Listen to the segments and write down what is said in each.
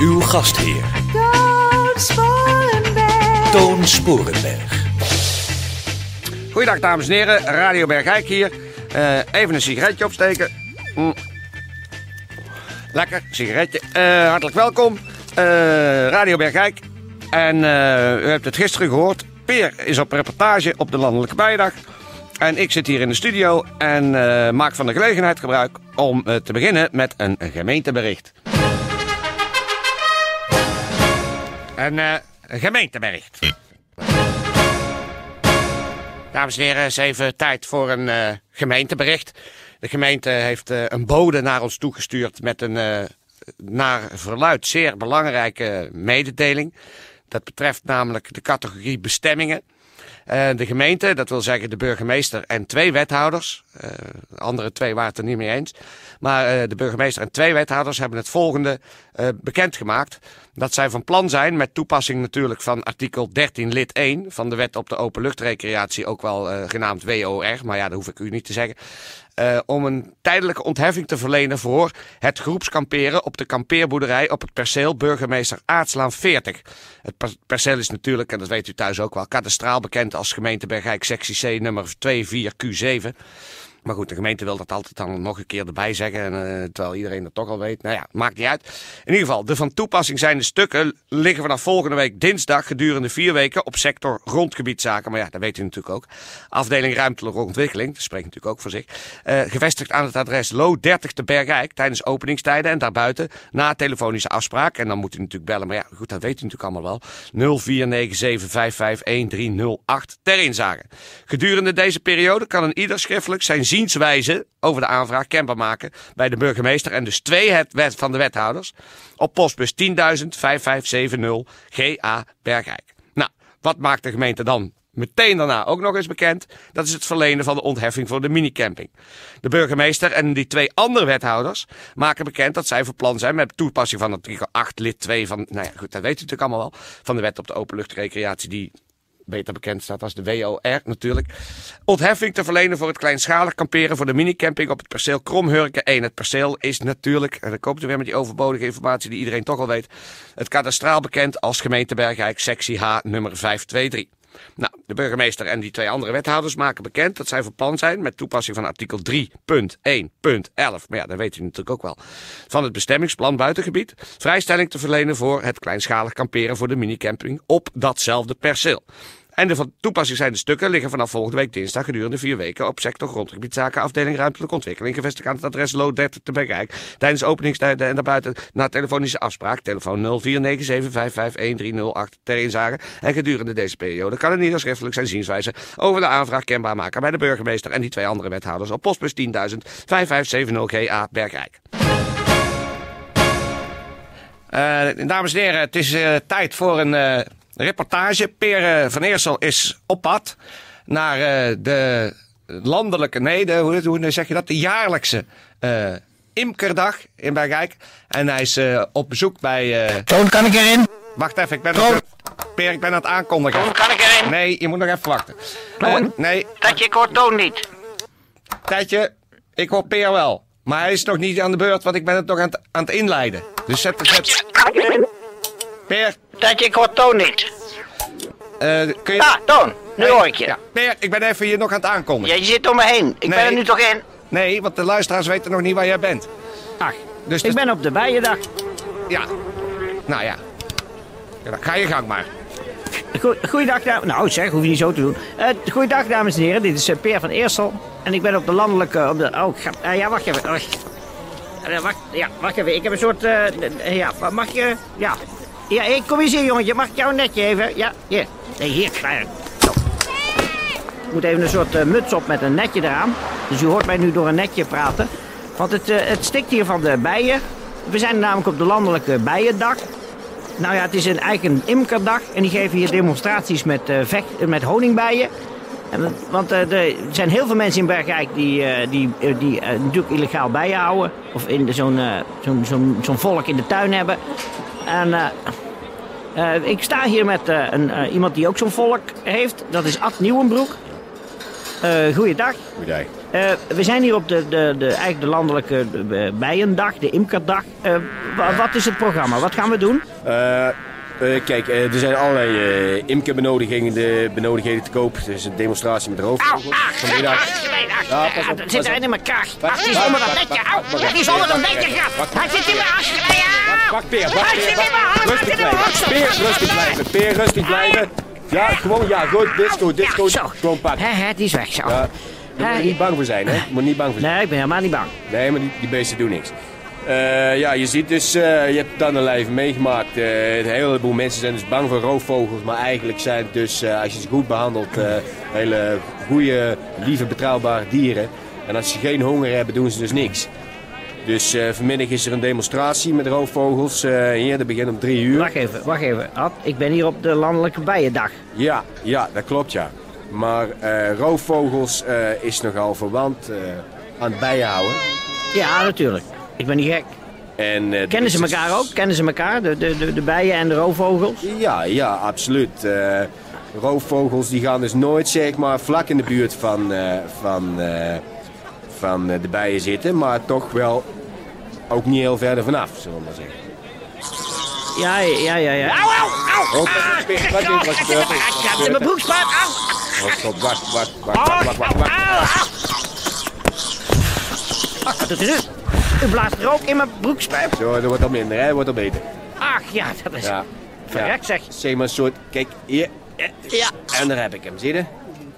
Uw gastheer, Toon Sporenberg. Toon Sporenberg. Goeiedag dames en heren, Radio Bergijk hier. Eh, even een sigaretje opsteken. Mm. Lekker, sigaretje. Eh, hartelijk welkom, Eh, Radio Bergijk. En eh, u hebt het gisteren gehoord. Peer is op reportage op de Landelijke Bijdag. En ik zit hier in de studio en eh, maak van de gelegenheid gebruik om eh, te beginnen met een gemeentebericht. Een eh, gemeentebericht. Dames en heren, het is even tijd voor een eh, gemeentebericht. De gemeente heeft eh, een bode naar ons toegestuurd met een naar verluid zeer belangrijke mededeling. Dat betreft namelijk de categorie bestemmingen. Eh, de gemeente, dat wil zeggen de burgemeester en twee wethouders. eh, de andere twee waren het er niet mee eens. Maar eh, de burgemeester en twee wethouders hebben het volgende bekendgemaakt. Dat zij van plan zijn, met toepassing natuurlijk van artikel 13 lid 1 van de wet op de openluchtrecreatie, ook wel genaamd WOR, maar ja, dat hoef ik u niet te zeggen. Eh, om een tijdelijke ontheffing te verlenen voor het groepskamperen op de kampeerboerderij op het perceel Burgemeester Aartslaan 40. Het per- perceel is natuurlijk, en dat weet u thuis ook wel, kadastraal bekend als gemeente Bergijk sectie C nummer 24Q7. Maar goed, de gemeente wil dat altijd dan nog een keer erbij zeggen. En, eh, terwijl iedereen dat toch al weet. Nou ja, maakt niet uit. In ieder geval, de van toepassing zijnde stukken liggen vanaf volgende week dinsdag gedurende vier weken op sector grondgebiedszaken. Maar ja, dat weet u natuurlijk ook. Afdeling ruimtelijke ontwikkeling, dat spreekt natuurlijk ook voor zich. eh, gevestigd aan het adres Lo 30 te Bergijk tijdens openingstijden en daarbuiten na telefonische afspraak. En dan moet u natuurlijk bellen, maar ja, goed, dat weet u natuurlijk allemaal wel. 0497551308 ter inzage. Gedurende deze periode kan een ieder schriftelijk zijn zienswijze over de aanvraag kenbaar maken bij de burgemeester en dus twee het van de wethouders op postbus 10.5570 GA Bergijk. Nou, wat maakt de gemeente dan meteen daarna ook nog eens bekend? Dat is het verlenen van de ontheffing voor de minicamping. De burgemeester en die twee andere wethouders maken bekend dat zij van plan zijn met toepassing van artikel 8 lid 2 van, nou ja, goed, dat weet u natuurlijk allemaal wel, van de wet op de openluchtrecreatie die beter bekend staat als de WOR natuurlijk. Ontheffing te verlenen voor het kleinschalig kamperen voor de minicamping op het perceel Kromhurken 1. Het perceel is natuurlijk, en dan komt u weer met die overbodige informatie die iedereen toch al weet, het kadastraal bekend als gemeente Bergijk sectie H nummer 523. Nou, de burgemeester en die twee andere wethouders maken bekend dat zij van zijn met toepassing van artikel 3.1.11. Maar ja, dat weet u natuurlijk ook wel. Van het bestemmingsplan buitengebied vrijstelling te verlenen voor het kleinschalig kamperen voor de minicamping op datzelfde perceel. En de van toepassing zijn de stukken liggen vanaf volgende week dinsdag gedurende vier weken op sector grondgebiedzaken afdeling ruimtelijke ontwikkeling gevestigd aan het adres Lo 30 te Bergijk tijdens openingstijden en daarbuiten na telefonische afspraak telefoon 0497551308 ter inzage en gedurende deze periode kan een ieder schriftelijk zijn zienswijze over de aanvraag kenbaar maken bij de burgemeester en die twee andere wethouders op postbus 10.000 5570 GA Bergijk. Eh, dames en heren, het is eh, tijd voor een eh, reportage. Peer eh, van Eersel is op pad naar eh, de landelijke, nee, de, hoe, hoe zeg je dat? De jaarlijkse eh, imkerdag in Bergijk. En hij is eh, op bezoek bij... eh, Toon, kan ik erin? wacht even, ik ben, Toon. Peer, ik ben aan het aankondigen. Toon, kan ik erin? Nee, je moet nog even wachten. Toon. Nee, Dat je kort Toon niet. Tijdje, ik hoor Peer wel. Maar hij is nog niet aan de beurt, want ik ben het nog aan het, aan het inleiden. Dus zet, zet Kan ik erin? Peer, Dat je kort Toon niet. eh, kun je... Ah, Toon, nu hoor ik je. Ja, Peer, ik ben even hier nog aan het aankondigen. Ja, je zit om me heen. Ik Nee. ben er nu toch in? Nee, want de luisteraars weten nog niet waar jij bent. Ach, Dus ik ben op de bijendag. Ja. Nou ja. Ja, dan Ga je gang maar. Goe- Goeiedag, dames. Nou, zeg, hoef je niet zo te doen. Eh goeiedag, dames en heren. Dit is eh, Peer van Eersel. En ik ben op de landelijke. Op de, oh, ik ga, ja, wacht even. Wacht. Wacht, ja, wacht even. Ik heb een soort. ja, mag je. Ja. Ja, hey, kom eens hier, jongetje. Mag ik jou netje even? Ja, hier. Nee, hier. Zo. Ik moet even een soort eh, muts op met een netje eraan. Dus u hoort mij nu door een netje praten. Want het, eh, het stikt hier van de bijen. We zijn namelijk op de landelijke bijendag. Nou ja, het is een, een imkerdag. En die geven hier demonstraties met, eh, vecht, met honingbijen. En, want eh, er zijn heel veel mensen in Bergijk die, eh, die, eh, die natuurlijk illegaal bijen houden. Of in zo'n zo'n zo'n zo'n volk in de tuin hebben. En ik sta hier met een, iemand die ook zo'n volk heeft. Dat is Ad Nieuwenbroek. Goeiedag. Goeiedag. We zijn hier op de, de, de, eigenlijk de landelijke bijendag, de imkerdag. Wa- wat is het programma? Wat gaan we doen? Eh, kijk, eh, er zijn allerlei eh imkerbenodigingen de benodigdheden te koop. Er is een demonstratie met roofvogels. Vanmiddag. Ja, pas op, Het zit erin elkaar. Wacht, Het is onder dat netje. Au, Het is onder dat netje. wacht, Hij zit in mijn afgeleden. Wacht, Peer, Hij Peer, in. Rustig in blijven. Peer, rustig blijven. Peer, rustig blijven. Ja, gewoon, ja, goed. Goed. zo. Gewoon hè, die is weg zo. Daar moet je niet bang voor zijn, hè? Je moet niet bang voor zijn. Nee, ik ben helemaal niet bang. Nee, maar die, die beesten doen niks. Eh, ja, je ziet dus, eh, je hebt het dan een lijf meegemaakt. Eh, een heleboel mensen zijn dus bang voor roofvogels. Maar eigenlijk zijn het dus, als je ze goed behandelt, eh, hele goede, lieve, betrouwbare dieren. En als ze geen honger hebben, doen ze dus niks. Dus vanmiddag is er een demonstratie met roofvogels. hier, dat begint om drie uur. Wacht even, wacht even. Ad, ik ben hier op de landelijke bijendag. Ja, ja, dat klopt ja. Maar roofvogels is nogal verwant aan het bijenhouden. Ja, natuurlijk. Ik ben niet gek. En, eh, Kennen is ze elkaar ook? Kennen ze elkaar? De, de, de, de bijen en de roofvogels? Ja, ja, absoluut. Eh, roofvogels die gaan dus nooit zeg maar vlak in de buurt van, eh, van, eh, van de bijen zitten, maar toch wel ook niet heel verder vanaf, zullen we maar zeggen. Ja, ja, ja, ja. Au, au, au! Oh, wat gebeurt- wat gebeurt- wat Ik gebeurt er? heb Wat in mijn broekspaat. Au! Oh, stop, wacht, wacht, wacht, wacht, wacht, wacht, wacht. Au, au! Ach, wat doet u nu? U blaast rook in mijn broekspijp. Zo, dat wordt al minder, hè? Dat wordt al beter. Ach, ja, dat is... Ja. Verrek, zeg. Zeg maar een soort, kijk, hier. Ja. En daar heb ik hem, zie je?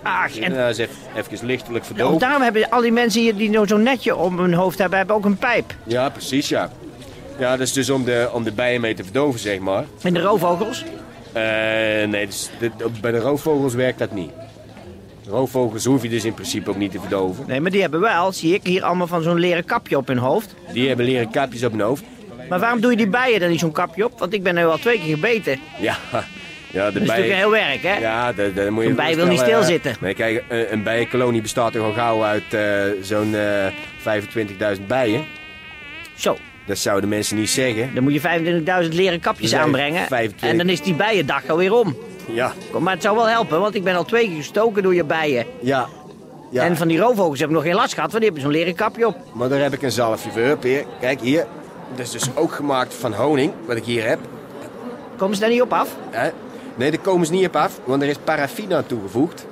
Ach, en... Nou, is even, even lichtelijk Oh, verdoofd. daarom hebben al die mensen hier die nou zo'n netje om hun hoofd hebben, hebben ook een pijp. Ja, precies, ja. Ja, dat is dus om de, om de bijen mee te verdoven, zeg maar. En de roofvogels? Eh, nee, dus de- bij de roofvogels werkt dat niet. Roofvogels hoef je dus in principe ook niet te verdoven. Nee, maar die hebben wel, zie ik, hier allemaal van zo'n leren kapje op hun hoofd. Die hebben leren kapjes op hun hoofd. Maar waarom doe je die bijen dan niet zo'n kapje op? Want ik ben nu al twee keer gebeten. Ja, ja de Dat is natuurlijk heel werk, hè? Ja, dat moet je Een bij wil niet eh, stilzitten. Nee, kijk, een, bijenkolonie bestaat toch al gauw uit eh, zo'n eh 25.000 bijen. Zo, Dat zouden mensen niet zeggen. dan moet je 25.000 leren kapjes aanbrengen. 25. En dan is die bijendag alweer om. Ja, Kom, Maar het zou wel helpen, want ik ben al twee keer gestoken door je bijen. ja. ja. En van die roofvogels heb ik nog geen last gehad, want die hebben zo'n leren kapje op. Maar daar heb ik een zalfje voor. Hier. Kijk, hier. Dat is dus ook gemaakt van honing, wat ik hier heb. Komen ze daar niet op af? Nee, daar komen ze niet op af, want er is paraffine aan toegevoegd.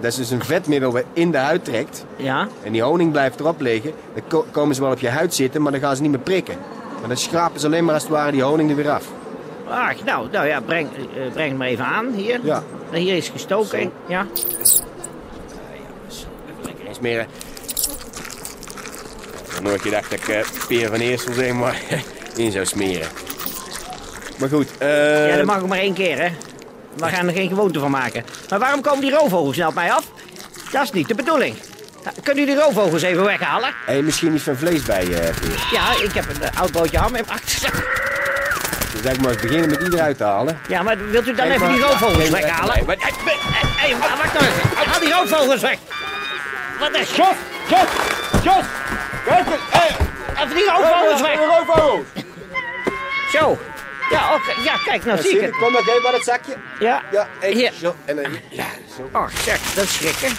Dat is dus een vetmiddel wat in de huid trekt. Ja. En die honing blijft erop liggen. Dan ko- komen ze wel op je huid zitten, maar dan gaan ze niet meer prikken. Maar dan schrapen ze alleen maar als het ware die honing er weer af. Ach, nou, nou ja, breng, eh, breng het maar even aan hier. Ja. Hier is gestoken. Ja. Lekker insmeren. Ik had nooit gedacht dat ik eh, Peer van Eersel zeg maar in zou smeren. Maar goed, eh, ja, dat mag ook maar één keer, hè. We gaan er geen gewoonte van maken. Maar waarom komen die roofvogels nou op mij af? Dat is niet de bedoeling. Kunnen jullie die roofvogels even weghalen? hey, misschien niet van vlees bij, eh Peer. Ja, ik heb een eh, oud broodje ham in mijn achterzak. Dus ik maar eens beginnen met die eruit te halen. Ja, maar wilt u dan even maar. die roofvogels weghalen? nee, Hé, hey, wacht nou even. Haal die roofvogels weg. Wat is... Jos, Jos! Jos! Even die roofvogels weg. roofvogel! Zo. Ja, oké. ja, kijk, nou zie ik het. Kom nog even bij het zakje. Ja. Ja, Hier. zo. En dan, ja, zo. Oh, zeg, dat is schrikken.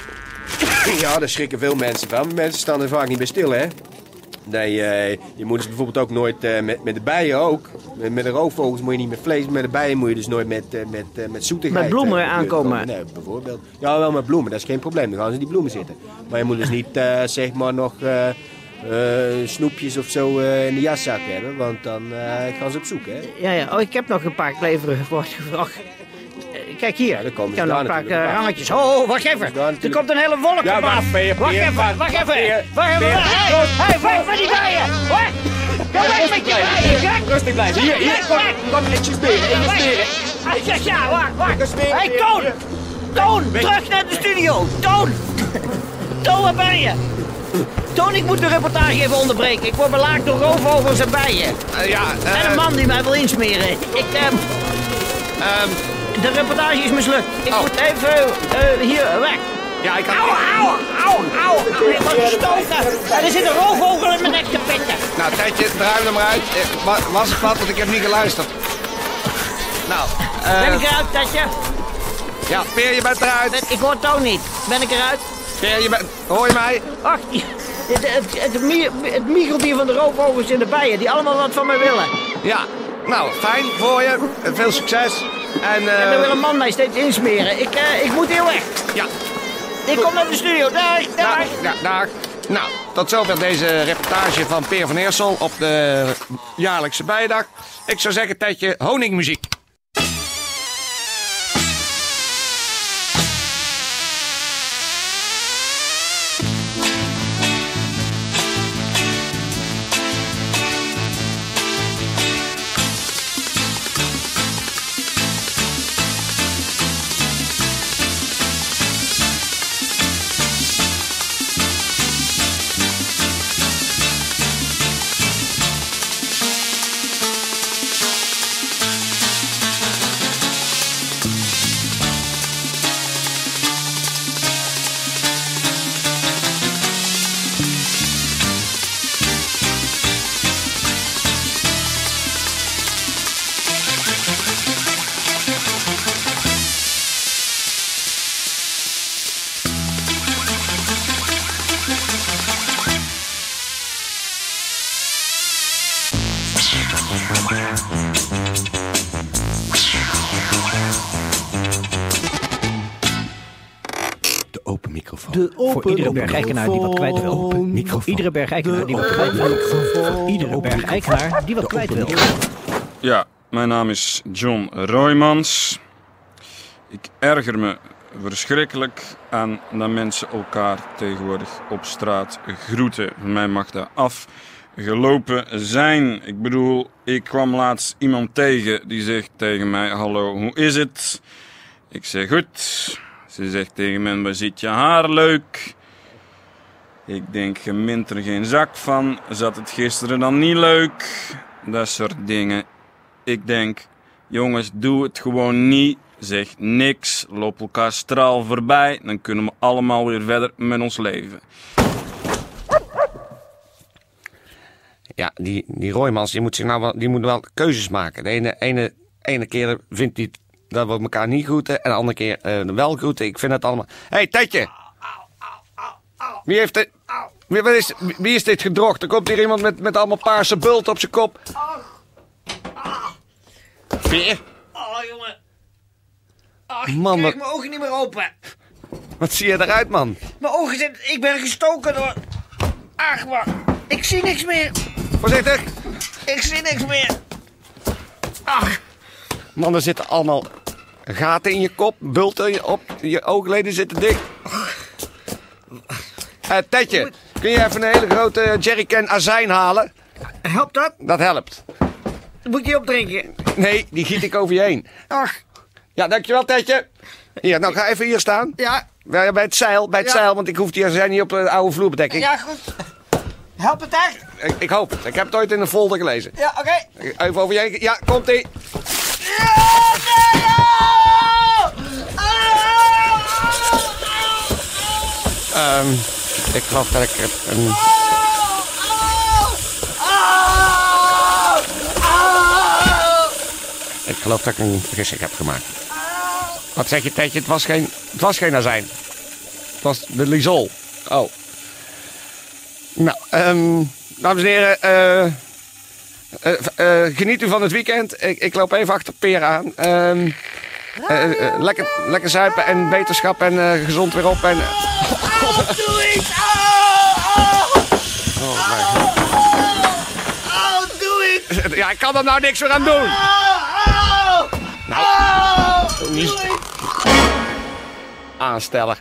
Ja, daar schrikken veel mensen van. Mensen staan er vaak niet bij stil, hè? Nee, eh, je moet dus bijvoorbeeld ook nooit eh, met, met de bijen ook. Met, met de roofvogels moet je niet met vlees, met de bijen moet je dus nooit met, eh, met, met zoetigheid. Met bloemen aankomen. komen. Nee, bijvoorbeeld. Ja, wel met bloemen, dat is geen probleem. Dan gaan ze in die bloemen zitten. Maar je moet dus niet, zeg maar, nog snoepjes of zo in de jaszak hebben. Want dan gaan ze op zoek, hè? Ja, ja. Oh, ik heb nog een paar kleverige voortgevraagd. Kijk hier. Ja, dan komen ik ze heb nog daar een paar eh, rangetjes. Oh, oh, wacht even. Er komt een hele wolk Ja, op af. wacht, Wacht even, wacht, wacht wacht, even. Wacht even. Hé, hey, weg met die bijen. Ga weg met je bijen. Kijk. Rustig blijven. Hier, hier, kom, kom, ik smeren, ik zegt ja, wacht, wacht. Hé, Peer. Toon. Toon, terug naar de studio. Toon. Toon, waar ben je? Toon, ik moet de reportage even onderbreken. Ik word belaagd door roofvogels en bijen. Eh, ja, eh, En een man die mij wil insmeren. Ik, ehm, ehm, de reportage is mislukt. Ik Oh. moet even eh, hier weg. ja, ik kan... Auw, auw, auw, auw. Er zit een roofvogel in mijn nek te pitten. Nou, Tetje, draai er maar uit. Eh, wa- Was het wat, want ik heb niet geluisterd. Nou, eh, Ben ik eruit, Tetje? ja, Peer, je bent eruit. Ben- Ik hoor Toon niet. Ben ik eruit? Peer, je bent... Hoor je mij? Ach, het, het, het, mie- het miegeldier van de roofvogels en de bijen, die allemaal wat van mij willen. Ja. Nou, fijn voor je. Eh, Veel succes. En, eh, En dan wil een man mij steeds insmeren. Ik, eh, ik moet heel weg. ja. Ik kom naar de studio. Dag, dag. Dag. Ja, dag. Nou, tot zover deze reportage van Peer van Eersel op de jaarlijkse bijdag. Ik zou zeggen, tijdje honingmuziek. Voor iedere bergijkenaar die wat kwijt wil. Voor iedere bergijkenaar die wat kwijt wil. Voor iedere bergijkenaar die wat kwijt wil. Ja, mijn naam is John Roymans. Ik erger me verschrikkelijk aan dat mensen elkaar tegenwoordig op straat groeten. Mij mag dat afgelopen zijn. Ik bedoel, ik kwam laatst iemand tegen die zegt tegen mij: Hallo, hoe is het? Ik zeg goed. Ze zegt tegen mij: Waar je haar leuk? Ik denk, je mint er geen zak van. Zat het gisteren dan niet leuk? Dat soort dingen. Ik denk, jongens, doe het gewoon niet. Zeg niks. Loop elkaar straal voorbij. Dan kunnen we allemaal weer verder met ons leven. Ja, die, die Roymans, die moet, zich nou wel, die moet wel keuzes maken. De ene, ene, ene keer vindt hij dat we elkaar niet groeten. En de andere keer eh, wel groeten. Ik vind het allemaal... Hé, hey, Tetje! Wie heeft dit... Wie, wat is, wie is dit gedrocht? Er komt hier iemand met, met allemaal paarse bult op zijn kop. Peer? Oh, jongen. Ach, Man, ik krijg mijn ogen niet meer open. Wat zie je eruit, man? Mijn ogen zijn... Ik ben gestoken door... Ach, wacht. Ik zie niks meer. Voorzichtig! Ik zie niks meer. Ach. Man, er zitten allemaal gaten in je kop, bulten op, je oogleden zitten dik. Eh Tetje, kun je even een hele grote jerrycan azijn halen? Helpt dat? Dat helpt. Moet je opdrinken? Nee, die giet ik over je heen. Ach. Ja, dankjewel Tetje. Hier, nou ga even hier staan. Ja. Bij het zeil, bij het Ja. zeil, want ik hoef die azijn niet op de oude vloerbedekking. Ja, goed. Helpt het echt? Ik, ik hoop het. Ik heb het ooit in een folder gelezen. Ja, oké. Even over je heen. Ja, komt ie. Ehm, ik geloof dat ik een... Ik geloof dat ik een vergissing heb gemaakt. Wat zeg je, Tetje? Het was geen, het was geen azijn. Het was de Lisol. Oh. Nou, ehm, dames en heren, eh, eh, eh, geniet u van het weekend. Ik, ik loop even achter Peer aan. Eh, lekker, lekker zuipen en wetenschap en gezond weer op. En, Doe iets! Oh, oh, mijn God. oh, doe iets! Ja, ik kan er nou niks meer aan doen. Oh, oh, Nou, oh, niet aansteller.